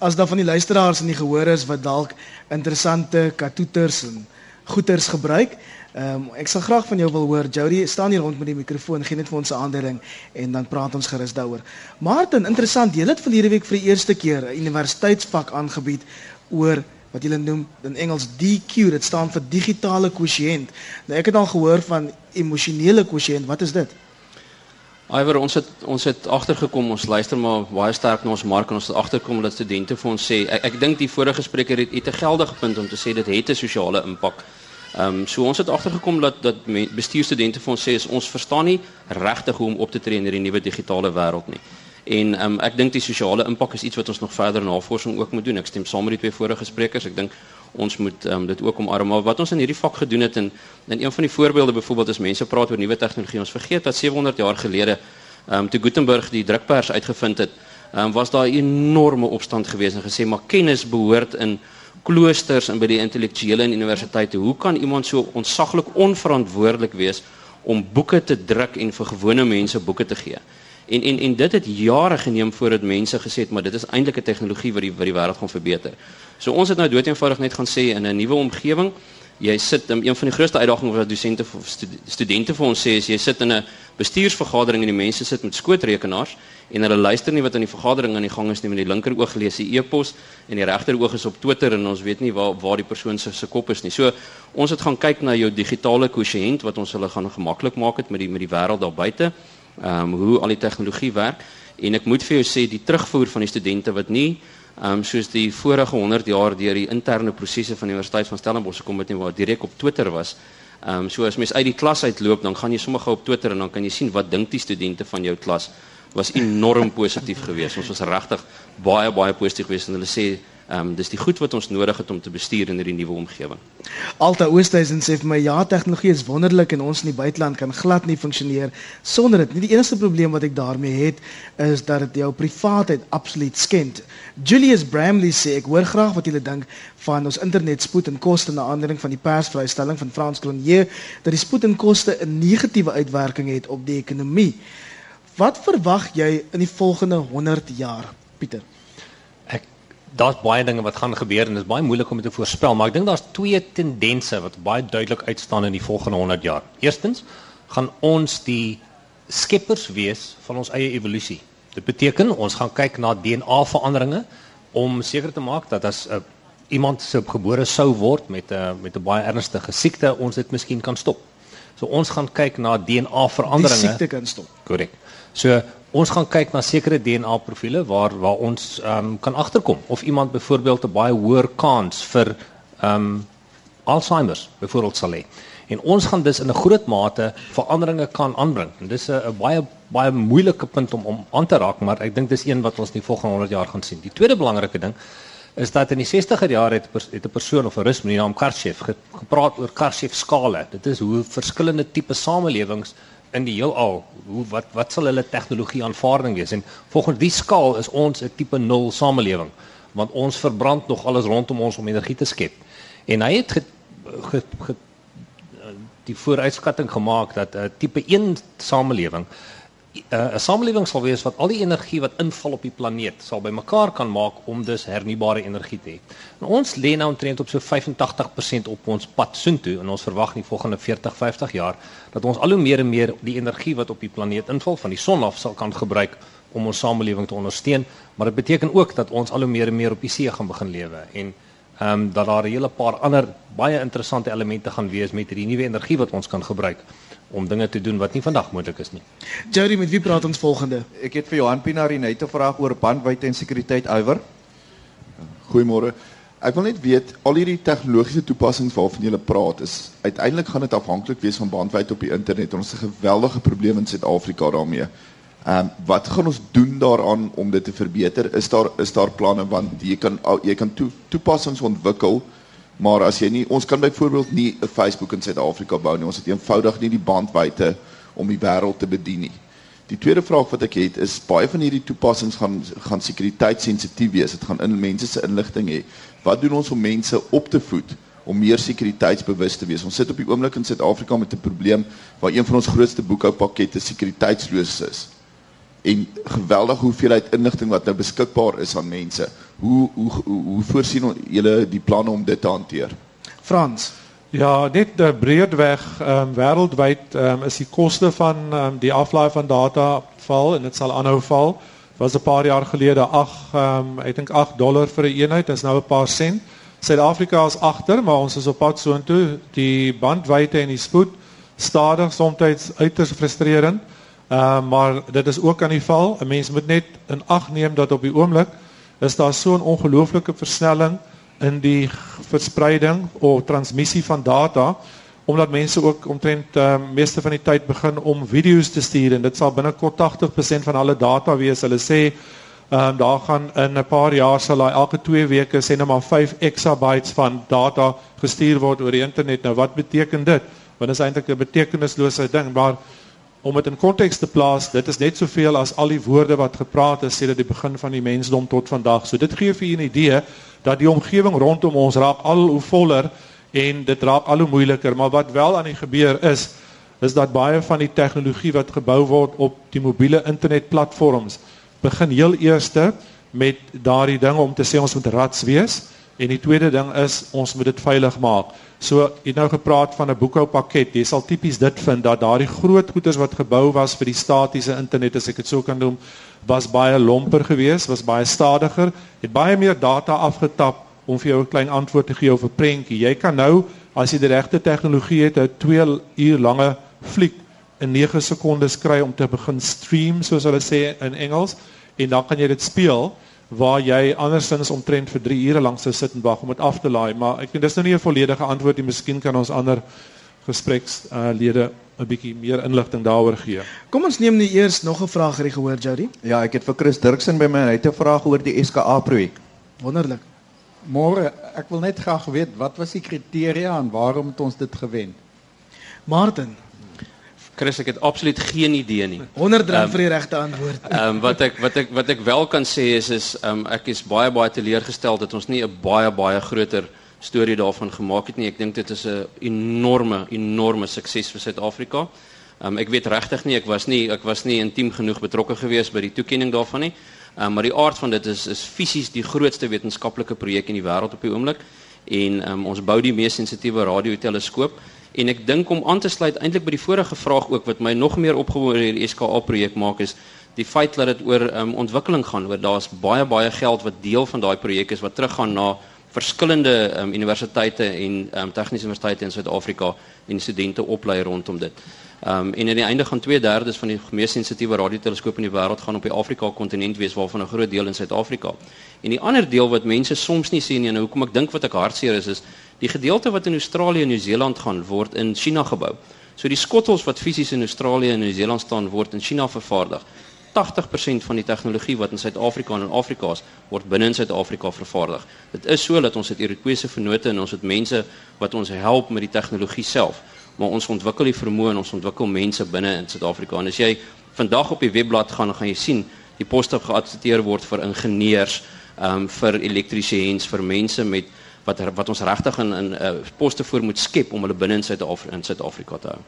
As daar van die luisteraars in die gehoor is wat dalk interessante katoeters en goeters gebruik, ehm um, ek sal graag van jou wil hoor. Jody, staan hier rond met die mikrofoon, gee net vir ons 'n aanduiding en dan praat ons gerus daaroor. Martin, interessant, jy het verlede week vir die eerste keer 'n universiteitsvak aangebied oor wat julle noem in Engels DQ, dit staan vir digitale kwotient. Nou ek het al gehoor van emosionele kwotient. Wat is dit? Iwer ons het ons het agtergekom ons luister maar baie sterk na ons mark en ons het agtergekom dat studente vir ons sê ek, ek dink die vorige spreker het, het 'n geldige punt om te sê dit het 'n sosiale impak. Ehm um, so ons het agtergekom dat dat bestuurstudente vir ons sê is ons verstaan nie regtig hoe om op te tree in hierdie nuwe digitale wêreld nie. En ehm um, ek dink die sosiale impak is iets wat ons nog verder navorsing ook moet doen. Ek stem saam met die twee vorige sprekers. Ek dink ons moet um, dit ook omarm. Maar wat ons in hierdie vak gedoen het en en een van die voorbeelde byvoorbeeld is mense praat oor nuwe tegnologie. Ons vergeet dat 700 jaar gelede ehm um, toe Gutenberg die drukpers uitgevind het, ehm um, was daar 'n enorme opstand geweest en gesê maar kennis behoort in kloosters en by die intellektuele en universiteite. Hoe kan iemand so ontsaglik onverantwoordelik wees om boeke te druk en vir gewone mense boeke te gee? En en en dit het jare geneem voordat mense gesê het maar dit is eintlik 'n tegnologie wat die wat die wêreld gaan verbeter. So ons het nou doeteenvoudig net gaan sê in 'n nuwe omgewing Jy sit um, een van die grootste uitdagings wat dosente studi studente vir ons sê is jy sit in 'n bestuursvergadering en die mense sit met skootrekenaars en hulle luister nie wat aan die vergadering aan die gang is nie met die linker oog lees die e-pos en die regter oog is op Twitter en ons weet nie waar waar die persoon se se kop is nie. So ons het gaan kyk na jou digitale kwotient wat ons hulle gaan gemaklik maak het met die met die wêreld daar buite. Ehm um, hoe al die tegnologie werk en ek moet vir jou sê die terugvoer van die studente wat nie Ehm um, soos die vorige 100 jaar deur die interne prosesse van die Universiteit van Stellenbosch gekom het nie waar direk op Twitter was. Ehm um, so as mens uit die klas uitloop, dan gaan jy sommer gou op Twitter en dan kan jy sien wat dink die studente van jou klas was enorm positief geweest. Ons was regtig baie baie positief geweest en hulle sê ehm um, dis die goed wat ons nodig het om te bestuur in hierdie nuwe omgewing. Alta Oosthuizen sê vir my ja, tegnologie is wonderlik en ons in die buiteland kan glad nie funksioneer sonder dit. Nie die enigste probleem wat ek daarmee het is dat dit jou privaatheid absoluut skend. Julius Bramley sê ek hoor graag wat julle dink van ons internetspoed en koste na aanleiding van die persvrystelling van Frans Cronje dat die spoed en koste 'n negatiewe uitwerking het op die ekonomie. Wat verwag jy in die volgende 100 jaar, Pieter? Ek daar's baie dinge wat gaan gebeur en dit is baie moeilik om dit te voorspel, maar ek dink daar's twee tendense wat baie duidelik uitstaan in die volgende 100 jaar. Eerstens gaan ons die skeppers wees van ons eie evolusie. Dit beteken ons gaan kyk na DNA-veranderinge om seker te maak dat as 'n iemand se gebore sou word met 'n met 'n baie ernstige siekte, ons dit miskien kan stop. So ons gaan kyk na DNA veranderinge. Die siekte kan stop. Korrek. So ons gaan kyk na sekere DNA profile waar waar ons ehm um, kan agterkom of iemand byvoorbeeld 'n baie hoër kans vir ehm um, Alzheimer byvoorbeeld sal hê. En ons gaan dus in 'n groot mate veranderinge kan aanbring. En dis 'n baie baie moeilike punt om om aan te raak, maar ek dink dis een wat ons die volgende 100 jaar gaan sien. Die tweede belangrike ding is dat in die 60er jare het het 'n persoon of 'n rus met die naam Karshev gepraat oor Karshev skale. Dit is hoe verskillende tipe samelewings in die heelal, hoe wat wat sal hulle tegnologie aanvaarding wees? En volgens die skaal is ons 'n tipe 0 samelewing want ons verbrand nog alles rondom ons om energie te skep. En hy het ge, ge, ge, die vooruitskatting gemaak dat 'n tipe 1 samelewing 'n uh, samelewing sal wees wat al die energie wat inval op die planeet sal bymekaar kan maak om dus hernubare energie te hê. En ons lê nou omtrent op so 85% op ons pad soontoe en ons verwag in die volgende 40, 50 jaar dat ons al hoe meer en meer die energie wat op die planeet inval van die son af sal kan gebruik om ons samelewing te ondersteun, maar dit beteken ook dat ons al hoe meer en meer op die see gaan begin lewe en ehm um, dat daar 'n hele paar ander baie interessante elemente gaan wees met hierdie nuwe energie wat ons kan gebruik om dinge te doen wat nie vandag moontlik is nie. Jody, met wie praat ons volgende? Ek het vir Johan Pinaar net 'n vraag oor bandwydte en sekuriteit iwer. Goeiemôre. Ek wil net weet al hierdie tegnologiese toepassings waarvan jy praat is uiteindelik gaan dit afhanklik wees van bandwydte op die internet. Ons het 'n geweldige probleem in Suid-Afrika daarmee. Ehm um, wat gaan ons doen daaraan om dit te verbeter? Is daar is daar planne want jy kan jy kan toe, toepassings ontwikkel, maar as jy nie ons kan byvoorbeeld nie 'n Facebook in Suid-Afrika bou nie. Ons het eenvoudig nie die bandwydte om die wêreld te bedien nie. Die tweede vraag wat ek het is baie van hierdie toepassings gaan gaan sekuriteitssensitief wees. Dit gaan in mense se inligting hê. Wat doen ons om mense op te voed om meer sekuriteitsbewus te wees? Ons sit op die oomblik in Suid-Afrika met 'n probleem waar een van ons grootste boekhoupakkette sekuriteitsloos is en geweldig hoeveelheid inligting wat nou beskikbaar is aan mense. Hoe hoe hoe, hoe voorsien julle die planne om dit te hanteer? Frans. Ja, net uh, breedweg ehm um, wêreldwyd ehm um, is die koste van um, die aflaai van data val en dit sal aanhou val. Was 'n paar jaar gelede 8 ehm um, ek dink 8 dollar vir 'n eenheid, dis nou 'n paar sent. Suid-Afrika is agter, maar ons is op pad soontoe. Die bandwydte en die spoed stadig soms uiters frustrerend. Uh, maar dit is ook aan die val. 'n Mens moet net in ag neem dat op die oomblik is daar so 'n ongelooflike versnelling in die verspreiding of transmissie van data omdat mense ook omtrent uh, meeste van die tyd begin om video's te stuur en dit sal binnekort 80% van alle data wees. Hulle sê um, daar gaan in 'n paar jaar sal daai elke 2 weke sê net maar 5 exabytes van data gestuur word oor die internet. Nou wat beteken dit? Want dit is eintlik 'n betekenislose ding, maar om dit in konteks te plaas, dit is net soveel as al die woorde wat gepraat is sedert die begin van die mensdom tot vandag. So dit gee vir u 'n idee dat die omgewing rondom ons raak al hoe voller en dit raak al hoe moeiliker, maar wat wel aan die gebeur is is dat baie van die tegnologie wat gebou word op die mobiele internetplatforms begin heel eerste met daardie ding om te sê ons moet rats wees en die tweede ding is ons moet dit veilig maak. So jy nou gepraat van 'n boekhoupakket. Jy sal tipies dit vind dat daardie groot goederes wat gebou was vir die statiese internet as ek dit sou kan noem, was baie lomper geweest, was baie stadiger, het baie meer data afgetap om vir jou 'n klein antwoord te gee of 'n prentjie. Jy kan nou as jy die regte tegnologie het, 'n 2 uur lange fliek in 9 sekondes kry om te begin stream soos hulle sê in Engels en dan kan jy dit speel waar jy andersins omtrent vir 3 ure lank sou sit en wag om dit af te laai, maar ek dink dis nou nie 'n volledige antwoord nie. Miskien kan ons ander gesprekslede uh, 'n bietjie meer inligting daaroor gee. Kom ons neem nie eers nog 'n vraag hier gehoor, Jody. Ja, ek het vir Chris Dirksen by my, hy het 'n vraag oor die SKA projek. Wonderlik. Môre, ek wil net graag weet wat was die kriteria en waarom het ons dit gewen? Martin. Chris, ek het absoluut geen idee nie. 100 rand um, vir die regte antwoord. Ehm um, wat ek wat ek wat ek wel kan sê is is ehm um, ek is baie baie teleurgestel dat ons nie 'n baie baie groter storie daarvan gemaak het nie. Ek dink dit is 'n enorme enorme sukses vir Suid-Afrika. Ehm um, ek weet regtig nie ek was nie ek was nie intiem genoeg betrokke gewees by die toekenning daarvan nie. Ehm um, maar die aard van dit is is fisies die grootste wetenskaplike projek in die wêreld op die oomblik en ehm um, ons bou die mees sensitiewe radioteleskoop En ek dink om aan te sluit eintlik by die vorige vraag ook wat my nog meer opgewonde oor hierdie SKA projek maak is die feit dat dit oor um, ontwikkeling gaan. Oor daar's baie baie geld wat deel van daai projek is wat teruggaan na verskillende um, universiteite en um, tegniese universiteite in Suid-Afrika en studente oplei rondom dit. Um, en aan die einde gaan 2/3 van die mees sensitiewe radioteleskope in die wêreld gaan op die Afrika kontinent wees waarvan 'n groot deel in Suid-Afrika. En die ander deel wat mense soms nie sien nie en hoekom ek dink wat ek hartseer is is die gedeelte wat in Australië en Nieu-Seeland gaan word in China gebou. So die skottels wat fisies in Australië en Nieu-Seeland staan word in China vervaardig. 80% van die tegnologie wat in Suid-Afrika en in Afrika is, word binne in Suid-Afrika vervaardig. Dit is so dat ons het Europese vennote en ons het mense wat ons help met die tegnologie self, maar ons ontwikkel die vermoë en ons ontwikkel mense binne in Suid-Afrika. En as jy vandag op die webblad gaan, gaan jy sien die poste geadverteer word vir ingenieurs, ehm um, vir elektriesiëns, vir mense met wat wat ons regtig in in uh, poste voor moet skep om hulle binne in Suid-Afrika in Suid-Afrika te hou.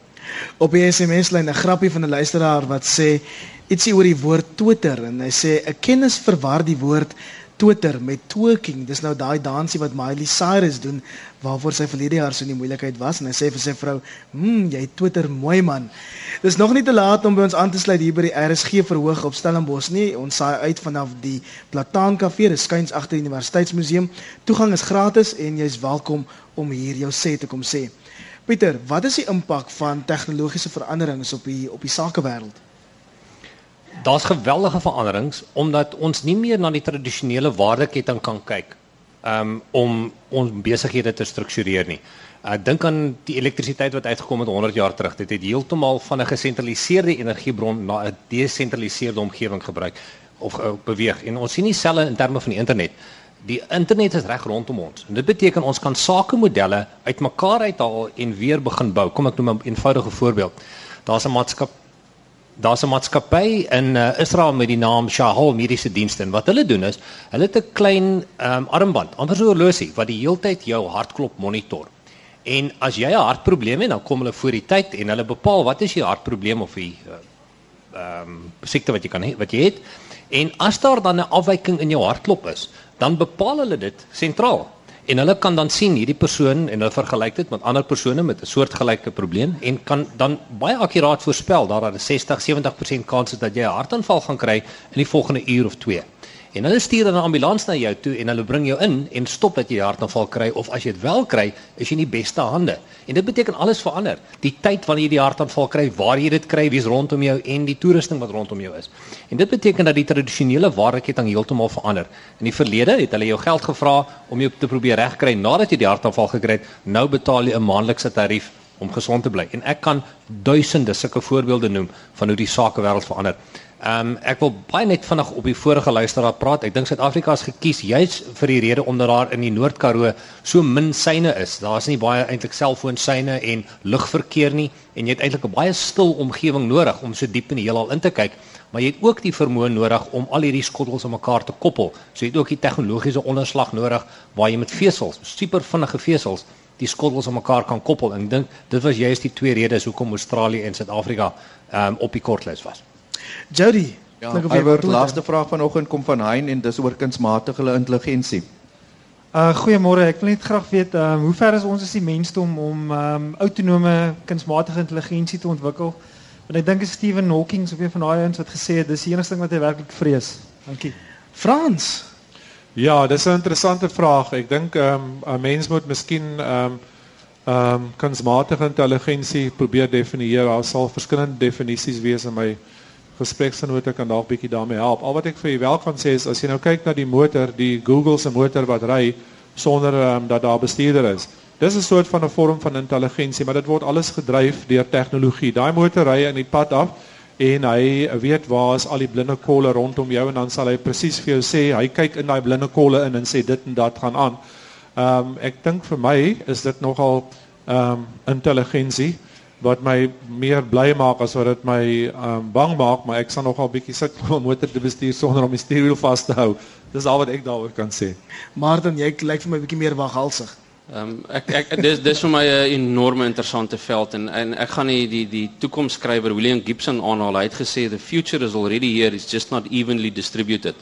Op die SMS lyn 'n grappie van 'n luisteraar wat sê ietsie oor die woord Twitter en hy sê 'n kennis verwar die woord Twitter met twerking. Dis nou daai dansie wat Miley Cyrus doen waarvoor sy verlede jaar so in die moeilikheid was en hy sê vir sy vrou, "Mmm, jy Twitter mooi man." Dis nog nie te laat om by ons aan te sluit hier by die RSG verhoog op Stellenbosch nie. Ons saai uit vanaf die Plataan Kafee, dis skuins agter die Universiteitsmuseum. Toegang is gratis en jy's welkom om hier jou sê te kom sê. Pieter, wat is die impak van tegnologiese veranderings op die op die sakewêreld? Daar's geweldige veranderings omdat ons nie meer na die tradisionele waardeketting kan kyk um, om ons besighede te struktureer nie. Ek dink aan die elektrisiteit wat uitgekom het 100 jaar terug. Dit het heeltemal van 'n gesentraliseerde energiebron na 'n desentraliseerde omgewing gebruik of uh, beweeg. En ons sien dieselfde in terme van die internet. Die internet is reg rondom ons. En dit beteken ons kan sakemodelle uitmekaar uithaal en weer begin bou. Kom ek noem 'n eenvoudige voorbeeld. Daar's 'n maatskappy daar's 'n maatskappy in uh, Israel met die naam Shahal Mediese Dienste en wat hulle doen is, hulle het 'n klein um, armband, amper so 'n horlosie wat die heeltyd jou hartklop monitor. En as jy 'n hartprobleem het, dan kom hulle voor die tyd en hulle bepaal wat is jou hartprobleem of die uh, ehm um, siekte wat jy kan hê, wat jy het. En as daar dan 'n afwyking in jou hartklop is, dan bepaal hulle dit sentraal en hulle kan dan sien hierdie persoon en hulle vergelyk dit met ander persone met 'n soortgelyke probleem en kan dan baie akkuraat voorspel dat daar 'n 60 70% kans is dat jy 'n hartaanval gaan kry in die volgende uur of 2. En hulle stuur dan 'n ambulans na jou toe en hulle bring jou in en stop dat jy hartaanval kry of as jy dit wel kry, is jy in die beste hande. En dit beteken alles verander. Die tyd wanneer jy die hartaanval kry, waar jy dit kry, wie's rondom jou en die toerusting wat rondom jou is. En dit beteken dat die tradisionele waardeketting heeltemal verander. In die verlede het hulle jou geld gevra om jou te probeer regkry nadat jy die hartaanval gekry het. Nou betaal jy 'n maandelikse tarief om gesond te bly. En ek kan duisende sulke voorbeelde noem van hoe die sakewêreld verander. Ehm um, ek wil baie net vinnig op die vorige luisteraar praat. Ek dink Suid-Afrika is gekies juis vir die rede omdat daar in die Noord-Karoo so min syne is. Daar's nie baie eintlik selfoonsyne en lugverkeer nie en jy het eintlik 'n baie stil omgewing nodig om so diep in die heelal in te kyk. Maar jy het ook die vermoë nodig om al hierdie skottels aan mekaar te koppel. So jy het ook die tegnologiese onderslag nodig waar jy met vesels, super vinnige vesels die skottels aan mekaar kan koppel. Ek dink dit was juist die twee redes hoekom Australië en Suid-Afrika ehm um, op die kortlys was. Jody, ja, die laaste vraag vanoggend kom van Hein en dis oor kunsmatige intelligensie. Uh goeiemôre, ek wil net graag weet ehm um, hoe ver is ons as die mensdom om ehm um, autonome kunsmatige intelligensie te ontwikkel? Want ek dink is Stephen Hawking so 'n van daai ouens wat gesê het dis die enigste ding wat hy werklik vrees. Dankie. Frans. Ja, dis 'n interessante vraag. Ek dink ehm um, 'n mens moet miskien ehm um, ehm um, kunsmatige intelligensie probeer definieer. Daar sal verskillende definisies wees in my gespreksgenote kan dalk bietjie daarmee help. Al wat ek vir julle wel kan sê is as jy nou kyk na die motor, die Google se motor wat ry sonder um, dat daar bestuurder is. Dis 'n soort van 'n vorm van intelligensie, maar dit word alles gedryf deur tegnologie. Daai motor ry in die pad af en hy weet waar is al die blinde kolle rondom jou en dan sal hy presies vir jou sê, hy kyk in daai blinde kolle in en sê dit en dat gaan aan. Ehm um, ek dink vir my is dit nogal ehm um, intelligensie wat my meer bly maak as wat dit my um, bang maak, maar ek sal nogal bietjie sit om 'n motor te bestuur sonder om die stuurwiel vas te hou. Dis al wat ek daaroor kan sê. Martin, jy lyk vir my bietjie meer waghalsig. Ehm um, ek ek dis dis vir my 'n enorme interessante veld en en ek gaan die die die toekomsskrywer William Gibson aanhaal. Hy het gesê the future is already here, it's just not evenly distributed.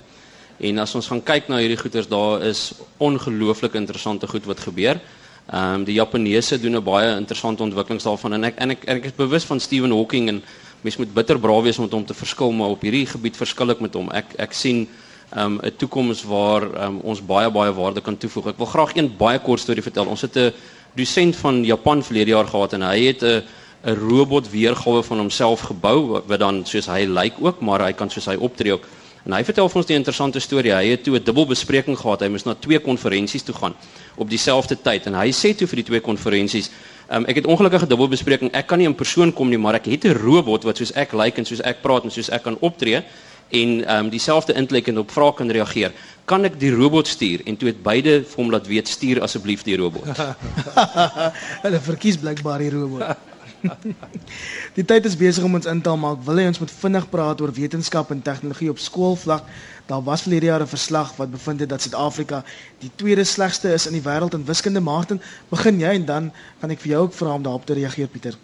En as ons gaan kyk na hierdie goeters, daar is ongelooflik interessante goed wat gebeur. Ehm um, die Japaneese doen 'n baie interessante ontwikkelings daarvan en ek en ek, ek is bewus van Stephen Hawking en mens moet bitter braaf wees om met hom te verskil, maar op hierdie gebied verskil ek met hom. Ek ek sien um 'n toekoms waar um, ons baie baie waarde kan toevoeg. Ek wil graag een baie kort storie vertel. Ons het 'n dosent van Japan verlede jaar gehad en hy het 'n 'n robot weergawe van homself gebou wat dan soos hy lyk ook, maar hy kan soos hy optree ook. En hy vertel vir ons 'n interessante storie. Hy het toe 'n dubbelbespreking gehad. Hy moes na twee konferensies toe gaan op dieselfde tyd en hy sê toe vir die twee konferensies, um, "Ek het ongelukkige dubbelbespreking. Ek kan nie in persoon kom nie, maar ek het 'n robot wat soos ek lyk en soos ek praat en soos ek kan optree." en ehm um, dieselfde intellek en op vrae kan reageer. Kan ek die robot stuur en toe het beide vir hom laat weet stuur asseblief die robot. *laughs* *laughs* Hulle verkies blykbaar die robot. *laughs* die tyd is besig om ons in te haal, maar ek wil hê ons moet vinnig praat oor wetenskap en tegnologie op skoolvlak. Daar was verlede jaar 'n verslag wat bevind het dat Suid-Afrika die tweede slegste is in die wêreld in wiskunde. Martin, begin jy en dan gaan ek vir jou ook vra om daarop te reageer, Pieter.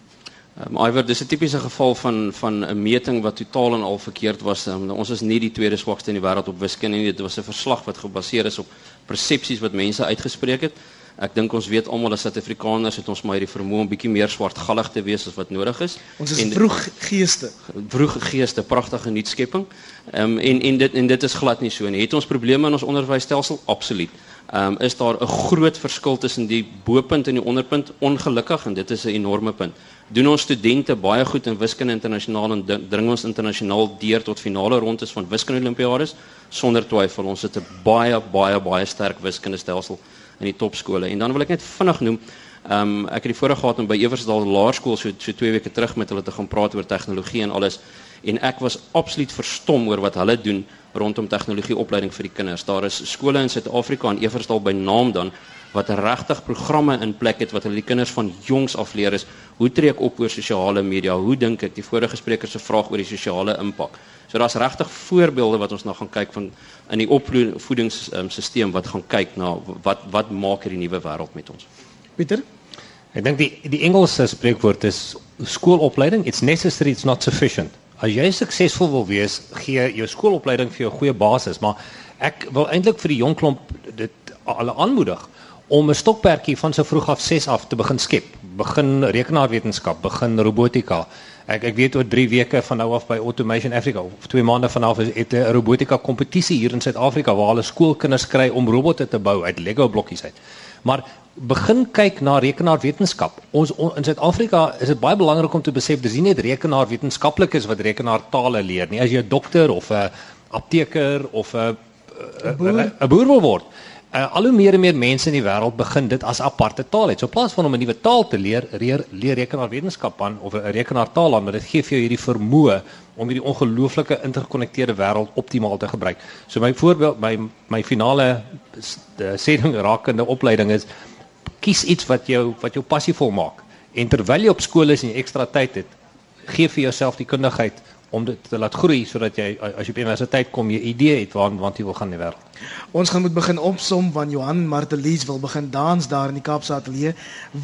Um, Iver, dis 'n tipiese geval van van 'n meting wat totaal en al verkeerd was. Um, ons is nie die tweede swakste in die wêreld op wiskunde nie. Dit was 'n verslag wat gebaseer is op persepsies wat mense uitgespreek het. Ek dink ons weet almal as Suid-Afrikaners het ons maar hierdie vermoë om bietjie meer swartgallig te wees as wat nodig is. Ons is en, vroeg geeste. Vroeg geeste, pragtige nuutskepping. Ehm um, en en dit en dit is glad nie so nie. Het ons probleme in ons onderwysstelsel? Absoluut. Ehm um, is daar 'n groot verskil tussen die bo-punt en die onderpunt? Ongelukkig en dit is 'n enorme punt. Doen ons studente baie goed in wiskunde internasionaal en dring ons internasionaal deur tot finale rondes van wiskunde olimpiades? Sonder twyfel, ons het 'n baie baie baie sterk wiskunde stelsel in die topskole. En dan wil ek net vinnig noem, ehm um, ek het die voorreg gehad om by Eversdal Laerskool so so 2 weke terug met hulle te gaan praat oor tegnologie en alles en ek was absoluut verstom oor wat hulle doen rondom tegnologie opleiding vir die kinders. Daar is skole in Suid-Afrika en Eversdal by naam dan wat regtig programme in plek het wat hulle die kinders van jongs af leer is hoe tree ek op oor sosiale media? Hoe dink ek die vorige spreker se vraag oor die sosiale impak? So daar's regtig voorbeelde wat ons nou gaan kyk van in die opvoedingsstelsel um, wat gaan kyk na wat wat maak hierdie nuwe wêreld met ons. Pieter Ek dink die die Engelse spreekwoord is skoolopleiding it's necessary it's not sufficient. As jy suksesvol wil wees, gee jou skoolopleiding vir jou 'n goeie basis, maar ek wil eintlik vir die jong klomp dit alle aanmoedig om 'n stokperdjie van so vroeg af 6 af te begin skep. Begin rekenaarwetenskap, begin robotika. Ek ek weet oor 3 weke van nou af by Automation Africa of 2 maande van af het 'n robotika kompetisie hier in Suid-Afrika waar hulle skoolkinders kry om robotte te bou uit Lego blokkies uit. Maar begin kyk na rekenaarwetenskap. Ons on, in Suid-Afrika is dit baie belangrik om te besef dis nie net rekenaarwetenskaplikes wat rekenaartale leer nie. As jy 'n dokter of 'n apteker of 'n 'n boer wil word, uh, al hoe meer en meer mense in die wêreld begin dit as aparte taal het. So in plaas van om 'n nuwe taal te leer, leer, leer rekenaarwetenskap aan of 'n rekenaartaal aan, maar dit gee vir jou hierdie vermoë om hierdie ongelooflike intergekonnekteerde wêreld optimaal te gebruik. So my voorbeeld my my finale sêding rakende opleiding is kies iets wat jou wat jou passievol maak. En terwyl jy op skool is en jy ekstra tyd het, gee vir jouself die kundigheid om dit te laat groei sodat jy as jy op universiteit kom jy idee het waar want jy wil gaan in die wêreld. Ons gaan moet begin opsom van Johan Martelies wil begin dans daar in die Kaapse ateljee.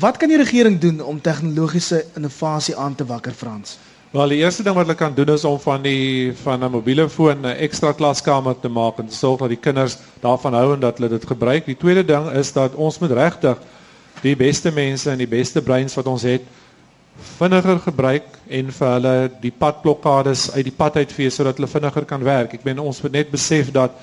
Wat kan die regering doen om tegnologiese innovasie aan te wakker Frans? Wel die eerste ding wat hulle kan doen is om van die van 'n mobiele foon 'n ekstra klaskamer te maak en sorg dat die kinders daarvan hou en dat hulle dit gebruik. Die tweede ding is dat ons moet regtig die beste mense en die beste breins wat ons het vinniger gebruik en vir hulle die padblokkades uit die pad uitvee sodat hulle vinniger kan werk. Ek meen ons moet net besef dat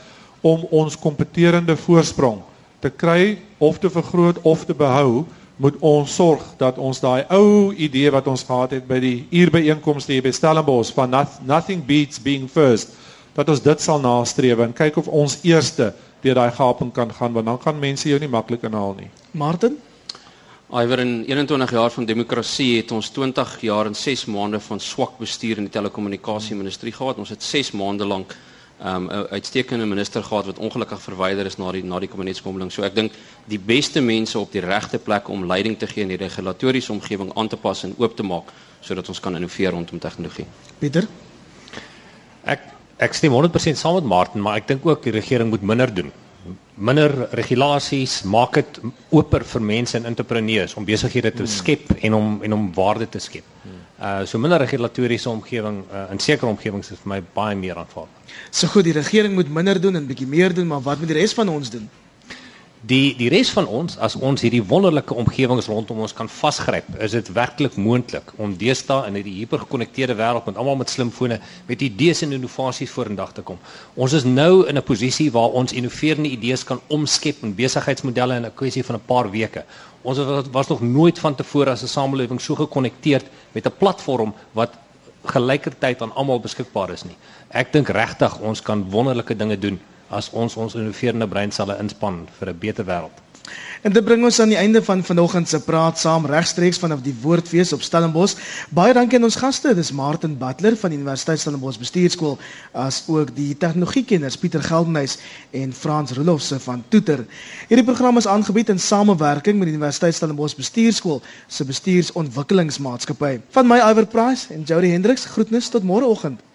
om ons kompeterende voorsprong te kry of te vergroot of te behou, moet ons sorg dat ons daai ou idee wat ons gehad het by die uurbyeenkomste hier by Stellenbosch van nothing beats being first, dat ons dit sal nastreef en kyk of ons eerste deur daai gaping kan gaan want dan gaan mense jou nie maklik inhaal nie. Martin Iwer in 21 jaar van demokrasie het ons 20 jaar en 6 maande van swak bestuur in die telekommunikasie ministerie gehad. Ons het 6 maande lank 'n um, uitstekende minister gehad wat ongelukkig verwyder is na die na die kabinetskommeling. So ek dink die beste mense op die regte plek om leiding te gee in die regulatoriese omgewing aan te pas en oop te maak sodat ons kan innoveer rondom tegnologie. Pieter Ek ek stem 100% saam met Martin, maar ek dink ook die regering moet minder doen minder regulasies, maak dit oper vir mense en entrepreneurs om besighede te skep en om en om waarde te skep. Uh so minder regulatoriese omgewing uh, in sekere omgewings is vir my baie meer aanvaarbaar. So goed, die regering moet minder doen en bietjie meer doen, maar wat moet die res van ons doen? Die die res van ons as ons hierdie wonderlike omgewings rondom ons kan vasgryp, is dit werklik moontlik om deesdae in hierdie hipergekonnekteerde wêreld met almal met slimfone met idees en innovasies vorendag te kom. Ons is nou in 'n posisie waar ons innoverende idees kan omskep in besigheidsmodelle in 'n kwessie van 'n paar weke. Ons was nog nooit van tevore as 'n samelewing so gekonnekteerd met 'n platform wat gelykertyd aan almal beskikbaar is nie. Ek dink regtig ons kan wonderlike dinge doen as ons ons innoverende breinselle inspann vir 'n beter wêreld. En dit bring ons aan die einde van vanoggend se praat saam regstreeks vanaf die Woordfees op Stellenbosch. Baie dankie aan ons gaste. Dis Martin Butler van Universiteit Stellenbosch Bestuurskool as ook die tegnologiekenners Pieter Geldenhuys en Frans Rolofse van Toeter. Hierdie program is aangebied in samewerking met die Universiteit Stellenbosch Bestuurskool se bestuursontwikkelingsmaatskappy. Van my Iver Price en Jody Hendriks groetnis tot môreoggend.